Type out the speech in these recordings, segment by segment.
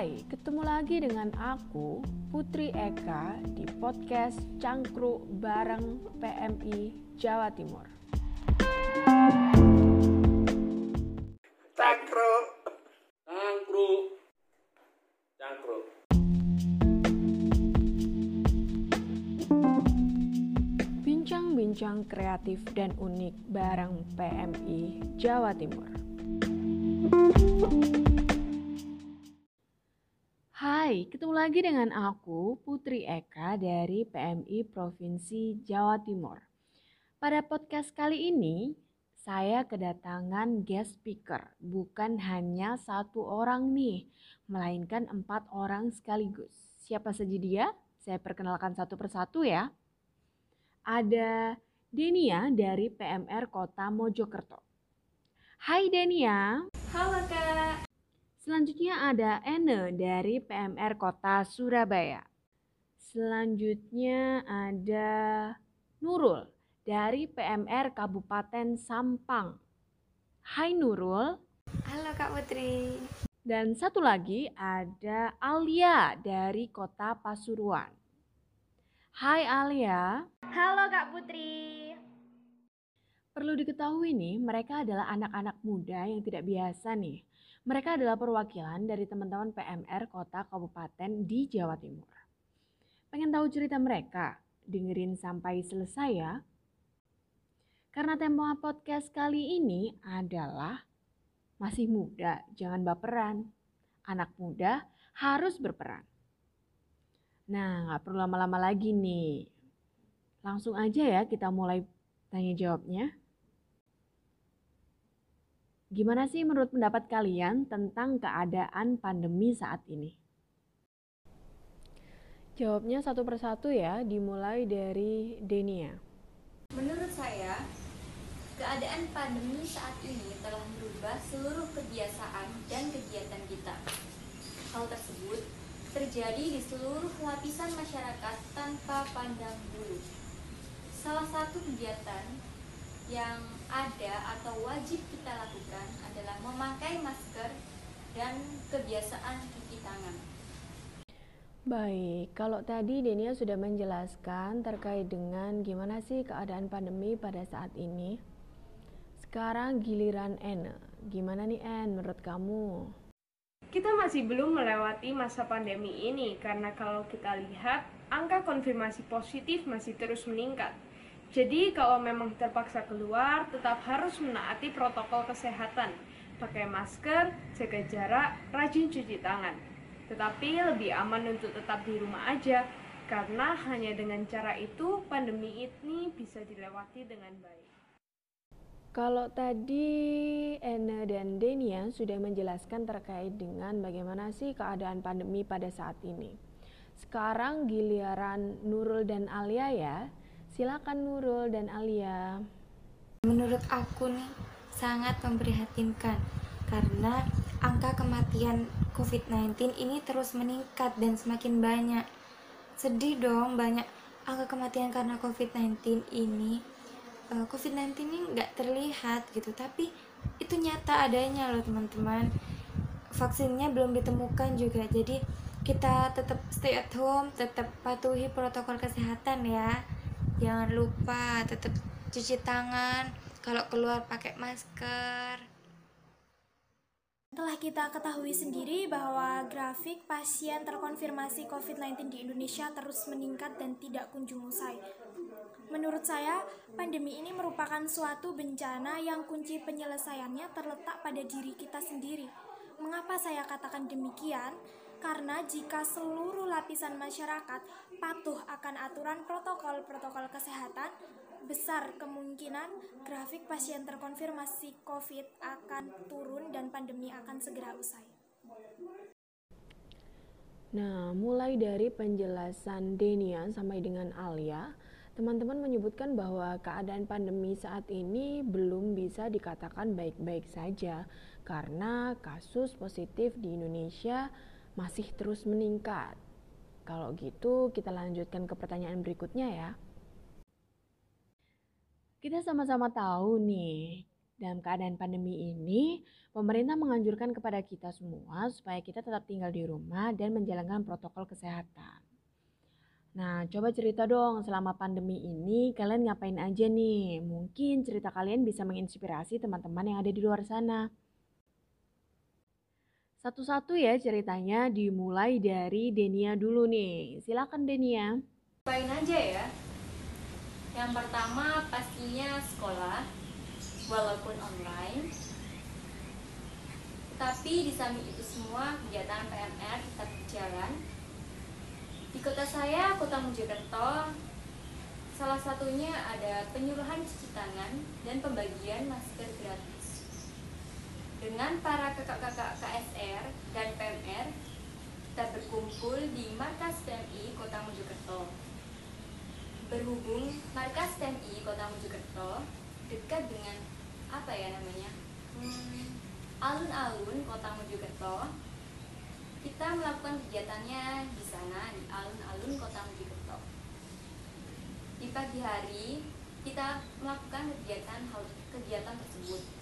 Hai, ketemu lagi dengan aku Putri Eka di podcast Cangkruk bareng PMI Jawa Timur. Cangkruk. Cangkruk. Cangkruk. Bincang-bincang kreatif dan unik bareng PMI Jawa Timur. Hai, ketemu lagi dengan aku Putri Eka dari PMI Provinsi Jawa Timur. Pada podcast kali ini, saya kedatangan guest speaker, bukan hanya satu orang nih, melainkan empat orang sekaligus. Siapa saja dia? Saya perkenalkan satu persatu ya. Ada Denia dari PMR Kota Mojokerto. Hai Denia. Halo Kak. Selanjutnya ada Ene dari PMR Kota Surabaya. Selanjutnya ada Nurul dari PMR Kabupaten Sampang. Hai Nurul. Halo Kak Putri. Dan satu lagi ada Alia dari Kota Pasuruan. Hai Alia. Halo Kak Putri. Perlu diketahui nih, mereka adalah anak-anak muda yang tidak biasa nih. Mereka adalah perwakilan dari teman-teman PMR kota kabupaten di Jawa Timur. Pengen tahu cerita mereka? Dengerin sampai selesai ya. Karena tema podcast kali ini adalah masih muda, jangan baperan. Anak muda harus berperan. Nah, nggak perlu lama-lama lagi nih. Langsung aja ya kita mulai tanya jawabnya. Gimana sih menurut pendapat kalian tentang keadaan pandemi saat ini? Jawabnya satu persatu ya, dimulai dari Denia. Menurut saya, keadaan pandemi saat ini telah merubah seluruh kebiasaan dan kegiatan kita. Hal tersebut terjadi di seluruh lapisan masyarakat tanpa pandang bulu. Salah satu kegiatan yang ada atau wajib kita lakukan adalah memakai masker dan kebiasaan cuci tangan. Baik, kalau tadi Denia sudah menjelaskan terkait dengan gimana sih keadaan pandemi pada saat ini. Sekarang giliran N. Gimana nih N menurut kamu? Kita masih belum melewati masa pandemi ini karena kalau kita lihat angka konfirmasi positif masih terus meningkat. Jadi kalau memang terpaksa keluar, tetap harus menaati protokol kesehatan. Pakai masker, jaga jarak, rajin cuci tangan. Tetapi lebih aman untuk tetap di rumah aja, karena hanya dengan cara itu pandemi ini bisa dilewati dengan baik. Kalau tadi Ena dan Denia sudah menjelaskan terkait dengan bagaimana sih keadaan pandemi pada saat ini. Sekarang giliran Nurul dan Alia ya. Silakan Nurul dan Alia. Menurut aku nih sangat memprihatinkan karena angka kematian COVID-19 ini terus meningkat dan semakin banyak. Sedih dong banyak angka kematian karena COVID-19 ini. Eh, COVID-19 ini nggak terlihat gitu, tapi itu nyata adanya loh teman-teman. Vaksinnya belum ditemukan juga, jadi kita tetap stay at home, tetap patuhi protokol kesehatan ya jangan lupa tetap cuci tangan kalau keluar pakai masker telah kita ketahui sendiri bahwa grafik pasien terkonfirmasi COVID-19 di Indonesia terus meningkat dan tidak kunjung usai. Menurut saya, pandemi ini merupakan suatu bencana yang kunci penyelesaiannya terletak pada diri kita sendiri. Mengapa saya katakan demikian? Karena jika seluruh lapisan masyarakat patuh akan aturan protokol-protokol kesehatan, besar kemungkinan grafik pasien terkonfirmasi COVID akan turun dan pandemi akan segera usai. Nah, mulai dari penjelasan Denia sampai dengan Alia, teman-teman menyebutkan bahwa keadaan pandemi saat ini belum bisa dikatakan baik-baik saja karena kasus positif di Indonesia masih terus meningkat. Kalau gitu, kita lanjutkan ke pertanyaan berikutnya ya. Kita sama-sama tahu nih, Dalam keadaan pandemi ini, pemerintah menganjurkan kepada kita semua supaya kita tetap tinggal di rumah dan menjalankan protokol kesehatan. Nah, coba cerita dong selama pandemi ini kalian ngapain aja nih? Mungkin cerita kalian bisa menginspirasi teman-teman yang ada di luar sana. Satu-satu ya ceritanya dimulai dari Denia dulu nih. Silakan Denia. Ngapain aja ya? Yang pertama pastinya sekolah, walaupun online. Tapi di samping itu semua kegiatan PMR tetap berjalan. Di kota saya, Kota Mojokerto, salah satunya ada penyuluhan cuci tangan dan pembagian masker gratis. Dengan para kakak-kakak KSR dan PMR, kita berkumpul di markas PMI Kota Mojokerto. Berhubung markas PMI Kota Mojokerto dekat dengan apa ya namanya Hmm, alun-alun Kota Mojokerto, kita melakukan kegiatannya di sana di alun-alun Kota Mojokerto. Di pagi hari kita melakukan kegiatan kegiatan tersebut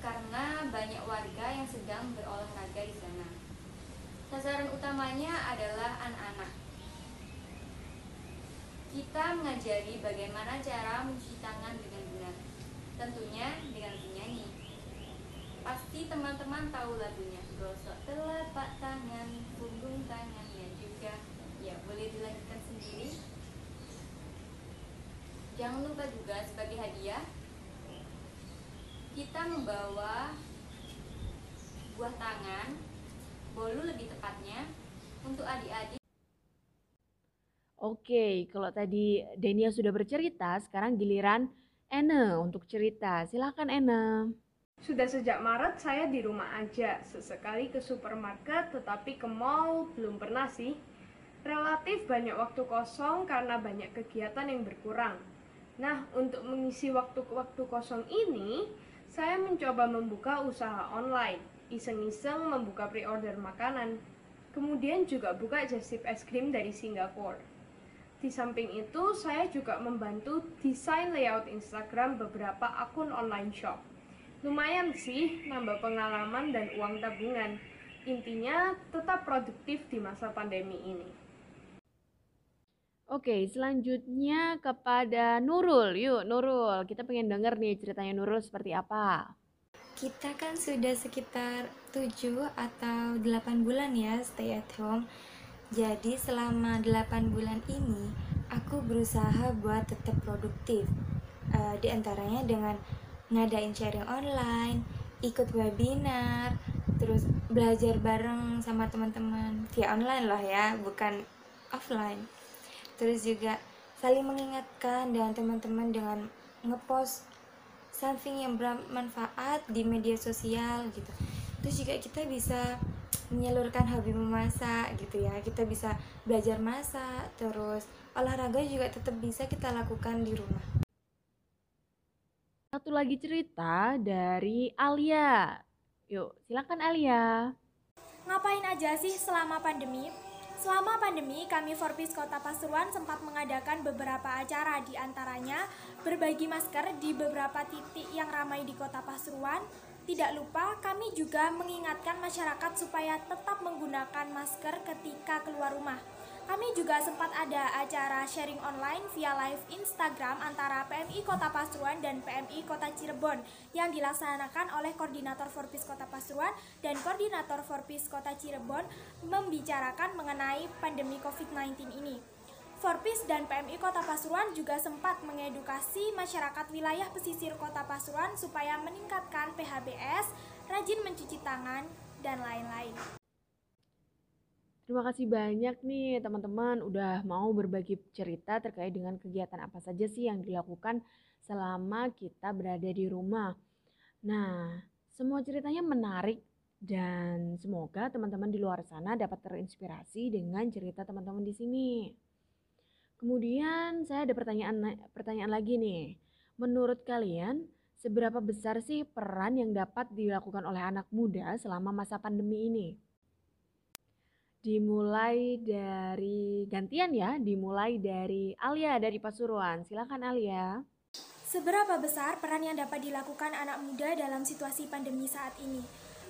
karena banyak warga yang sedang berolahraga di sana. Sasaran utamanya adalah anak-anak. Kita mengajari bagaimana cara mencuci tangan dengan benar. Tentunya dengan bernyanyi. Pasti teman-teman tahu lagunya. Gosok telapak tangan, punggung tangannya juga. Ya, boleh dilanjutkan sendiri. Jangan lupa juga sebagai hadiah kita membawa buah tangan, bolu lebih tepatnya, untuk adik-adik Oke, kalau tadi Denia sudah bercerita, sekarang giliran Ene untuk cerita. Silakan Ene. Sudah sejak Maret saya di rumah aja, sesekali ke supermarket tetapi ke mall belum pernah sih. Relatif banyak waktu kosong karena banyak kegiatan yang berkurang. Nah, untuk mengisi waktu-waktu kosong ini, saya mencoba membuka usaha online, iseng-iseng membuka pre-order makanan. Kemudian juga buka jasip es krim dari Singapura. Di samping itu, saya juga membantu desain layout Instagram beberapa akun online shop. Lumayan sih, nambah pengalaman dan uang tabungan. Intinya, tetap produktif di masa pandemi ini. Oke, selanjutnya kepada Nurul. Yuk, Nurul, kita pengen denger nih ceritanya Nurul seperti apa. Kita kan sudah sekitar 7 atau 8 bulan ya stay at home. Jadi selama 8 bulan ini aku berusaha buat tetap produktif. Eh, di antaranya dengan ngadain sharing online, ikut webinar, terus belajar bareng sama teman-teman via online lah ya, bukan offline. Terus juga saling mengingatkan dengan teman-teman dengan ngepost something yang bermanfaat di media sosial gitu terus juga kita bisa menyalurkan hobi memasak gitu ya kita bisa belajar masak terus olahraga juga tetap bisa kita lakukan di rumah Satu lagi cerita dari Alia. Yuk, silakan Alia. Ngapain aja sih selama pandemi? Selama pandemi, kami Forbis Kota Pasuruan sempat mengadakan beberapa acara di antaranya berbagi masker di beberapa titik yang ramai di Kota Pasuruan. Tidak lupa, kami juga mengingatkan masyarakat supaya tetap menggunakan masker ketika keluar rumah. Kami juga sempat ada acara sharing online via live Instagram antara PMI Kota Pasuruan dan PMI Kota Cirebon yang dilaksanakan oleh Koordinator Forbis Kota Pasuruan dan Koordinator Forbis Kota Cirebon membicarakan mengenai pandemi COVID-19 ini. Forbis dan PMI Kota Pasuruan juga sempat mengedukasi masyarakat wilayah pesisir Kota Pasuruan supaya meningkatkan PHBS, rajin mencuci tangan, dan lain-lain. Terima kasih banyak nih teman-teman udah mau berbagi cerita terkait dengan kegiatan apa saja sih yang dilakukan selama kita berada di rumah. Nah, semua ceritanya menarik dan semoga teman-teman di luar sana dapat terinspirasi dengan cerita teman-teman di sini. Kemudian saya ada pertanyaan pertanyaan lagi nih. Menurut kalian, seberapa besar sih peran yang dapat dilakukan oleh anak muda selama masa pandemi ini? Dimulai dari gantian ya, dimulai dari Alia dari Pasuruan. Silakan Alia. Seberapa besar peran yang dapat dilakukan anak muda dalam situasi pandemi saat ini?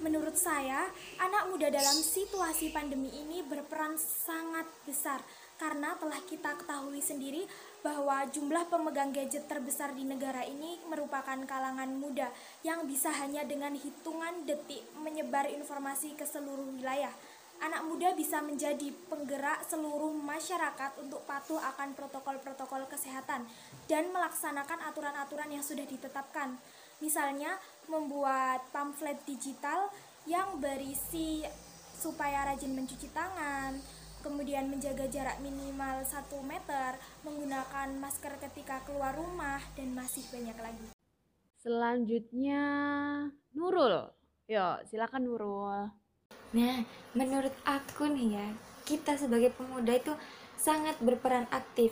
Menurut saya, anak muda dalam situasi pandemi ini berperan sangat besar karena telah kita ketahui sendiri bahwa jumlah pemegang gadget terbesar di negara ini merupakan kalangan muda yang bisa hanya dengan hitungan detik menyebar informasi ke seluruh wilayah. Anak muda bisa menjadi penggerak seluruh masyarakat untuk patuh akan protokol-protokol kesehatan dan melaksanakan aturan-aturan yang sudah ditetapkan. Misalnya, membuat pamflet digital yang berisi supaya rajin mencuci tangan, kemudian menjaga jarak minimal 1 meter, menggunakan masker ketika keluar rumah, dan masih banyak lagi. Selanjutnya, Nurul. Yuk, silakan Nurul. Nah, menurut aku nih ya, kita sebagai pemuda itu sangat berperan aktif.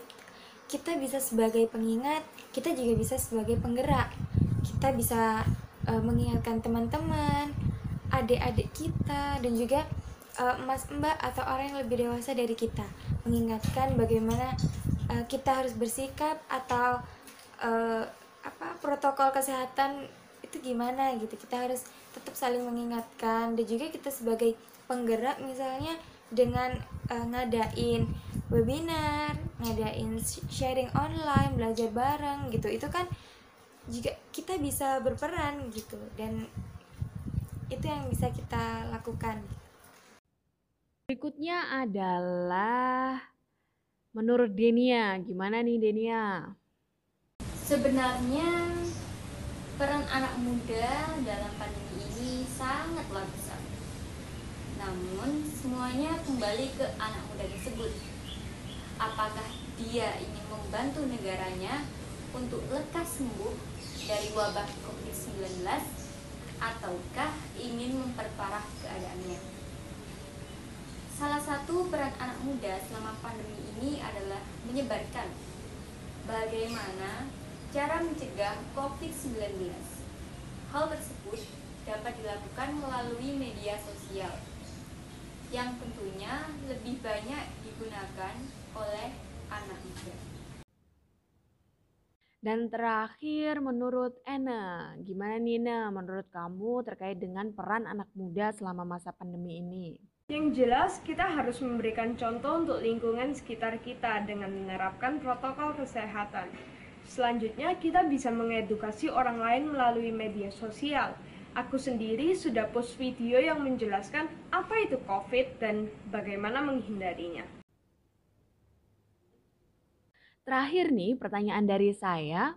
Kita bisa sebagai pengingat, kita juga bisa sebagai penggerak. Kita bisa uh, mengingatkan teman-teman, adik-adik kita, dan juga uh, mas mbak atau orang yang lebih dewasa dari kita, mengingatkan bagaimana uh, kita harus bersikap atau uh, apa protokol kesehatan itu gimana gitu. Kita harus tetap saling mengingatkan dan juga kita sebagai penggerak misalnya dengan uh, ngadain webinar, ngadain sharing online, belajar bareng gitu. Itu kan juga kita bisa berperan gitu dan itu yang bisa kita lakukan. Berikutnya adalah menurut Denia, gimana nih Denia? Sebenarnya peran anak muda dalam pandemi ini sangatlah besar. Namun semuanya kembali ke anak muda tersebut. Apakah dia ingin membantu negaranya untuk lekas sembuh dari wabah COVID-19 ataukah ingin memperparah keadaannya? Salah satu peran anak muda selama pandemi ini adalah menyebarkan bagaimana cara mencegah COVID-19. Hal tersebut dapat dilakukan melalui media sosial yang tentunya lebih banyak digunakan oleh anak muda. Dan terakhir menurut Ena, gimana Nina menurut kamu terkait dengan peran anak muda selama masa pandemi ini? Yang jelas kita harus memberikan contoh untuk lingkungan sekitar kita dengan menerapkan protokol kesehatan. Selanjutnya kita bisa mengedukasi orang lain melalui media sosial. Aku sendiri sudah post video yang menjelaskan apa itu COVID dan bagaimana menghindarinya. Terakhir nih, pertanyaan dari saya.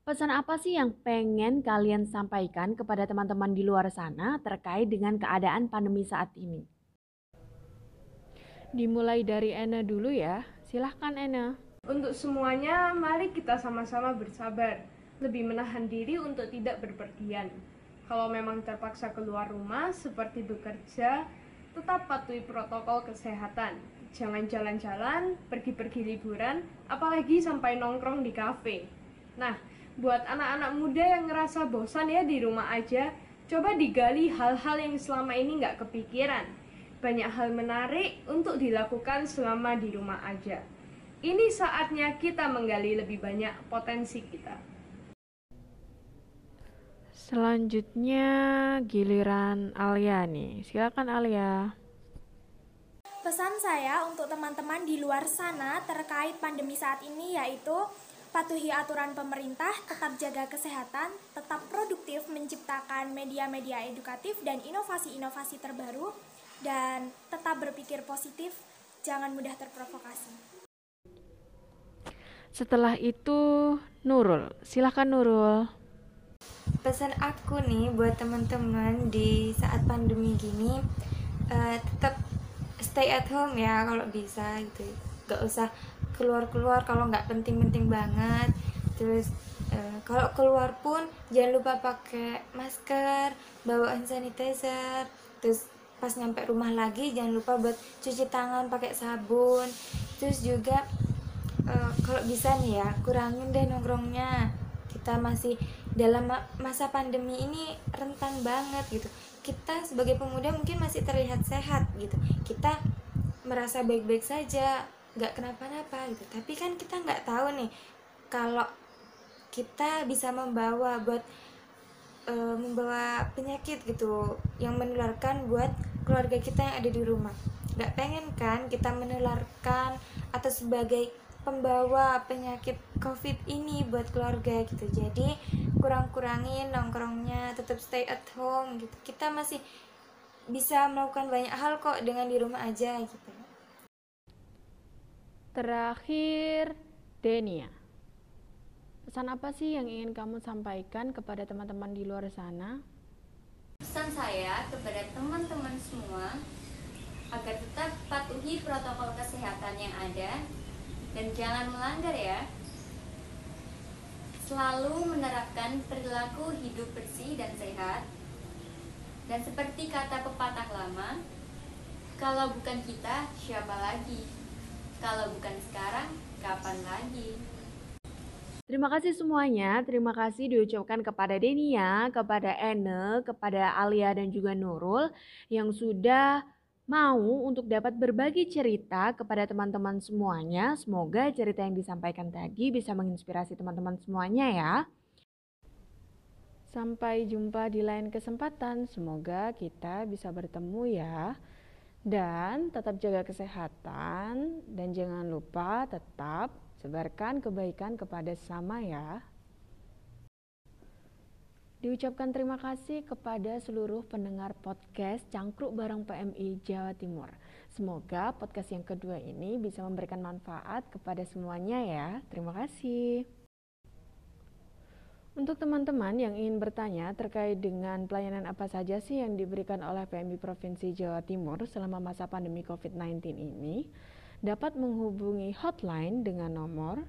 Pesan apa sih yang pengen kalian sampaikan kepada teman-teman di luar sana terkait dengan keadaan pandemi saat ini? Dimulai dari Ena dulu ya. Silahkan Ena. Untuk semuanya, mari kita sama-sama bersabar. Lebih menahan diri untuk tidak berpergian. Kalau memang terpaksa keluar rumah seperti bekerja, tetap patuhi protokol kesehatan jangan jalan-jalan, pergi-pergi liburan, apalagi sampai nongkrong di kafe. Nah, buat anak-anak muda yang ngerasa bosan ya di rumah aja, coba digali hal-hal yang selama ini nggak kepikiran. Banyak hal menarik untuk dilakukan selama di rumah aja. Ini saatnya kita menggali lebih banyak potensi kita. Selanjutnya giliran Alia nih. Silakan Alia. Pesan saya untuk teman-teman di luar sana terkait pandemi saat ini yaitu patuhi aturan pemerintah, tetap jaga kesehatan, tetap produktif menciptakan media-media edukatif dan inovasi-inovasi terbaru, dan tetap berpikir positif, jangan mudah terprovokasi. Setelah itu, Nurul. Silahkan Nurul. Pesan aku nih buat teman-teman di saat pandemi gini, uh, tetap stay at home ya kalau bisa gitu gak usah keluar-keluar kalau nggak penting-penting banget terus uh, kalau keluar pun jangan lupa pakai masker bawa hand sanitizer terus pas nyampe rumah lagi jangan lupa buat cuci tangan pakai sabun terus juga kalau bisa nih ya kurangin deh nongkrongnya. Kita masih dalam masa pandemi ini rentan banget gitu. Kita sebagai pemuda mungkin masih terlihat sehat gitu. Kita merasa baik-baik saja nggak kenapa-napa gitu. Tapi kan kita nggak tahu nih kalau kita bisa membawa buat e, membawa penyakit gitu yang menularkan buat keluarga kita yang ada di rumah. Nggak pengen kan kita menularkan atau sebagai pembawa penyakit covid ini buat keluarga gitu. Jadi kurang-kurangin nongkrongnya tetap stay at home gitu. Kita masih bisa melakukan banyak hal kok dengan di rumah aja gitu. Terakhir Denia. Pesan apa sih yang ingin kamu sampaikan kepada teman-teman di luar sana? Pesan saya kepada teman-teman semua agar tetap patuhi protokol kesehatan yang ada dan jangan melanggar ya. Selalu menerapkan perilaku hidup bersih dan sehat. Dan seperti kata pepatah lama, kalau bukan kita, siapa lagi? Kalau bukan sekarang, kapan lagi? Terima kasih semuanya. Terima kasih diucapkan kepada Denia, kepada Ene, kepada Alia dan juga Nurul yang sudah mau untuk dapat berbagi cerita kepada teman-teman semuanya. Semoga cerita yang disampaikan tadi bisa menginspirasi teman-teman semuanya ya. Sampai jumpa di lain kesempatan. Semoga kita bisa bertemu ya. Dan tetap jaga kesehatan dan jangan lupa tetap sebarkan kebaikan kepada sama ya. Diucapkan terima kasih kepada seluruh pendengar podcast Cangkruk Bareng PMI Jawa Timur. Semoga podcast yang kedua ini bisa memberikan manfaat kepada semuanya ya. Terima kasih. Untuk teman-teman yang ingin bertanya terkait dengan pelayanan apa saja sih yang diberikan oleh PMI Provinsi Jawa Timur selama masa pandemi COVID-19 ini, dapat menghubungi hotline dengan nomor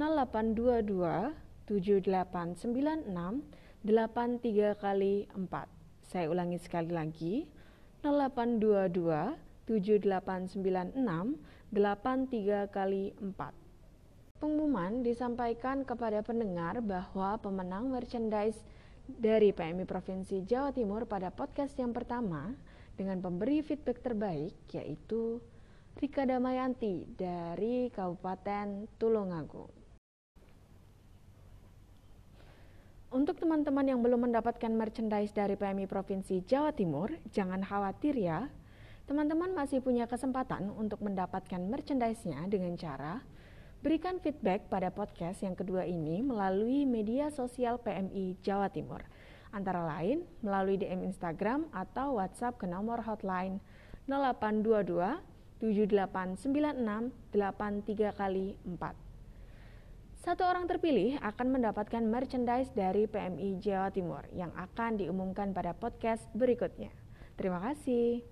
0822 7896 83 kali 4. Saya ulangi sekali lagi. 0822 7896 83 kali 4. Pengumuman disampaikan kepada pendengar bahwa pemenang merchandise dari PMI Provinsi Jawa Timur pada podcast yang pertama dengan pemberi feedback terbaik yaitu Rika Damayanti dari Kabupaten Tulungagung. Untuk teman-teman yang belum mendapatkan merchandise dari PMI Provinsi Jawa Timur, jangan khawatir ya. Teman-teman masih punya kesempatan untuk mendapatkan merchandise-nya dengan cara berikan feedback pada podcast yang kedua ini melalui media sosial PMI Jawa Timur. Antara lain melalui DM Instagram atau WhatsApp ke nomor hotline 0822 7896 83 kali 4. Satu orang terpilih akan mendapatkan merchandise dari PMI Jawa Timur yang akan diumumkan pada podcast berikutnya. Terima kasih.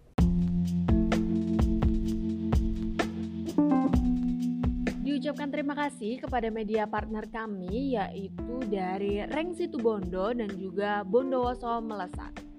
Diucapkan terima kasih kepada media partner kami yaitu dari Reng Situbondo dan juga Bondowoso Melesat.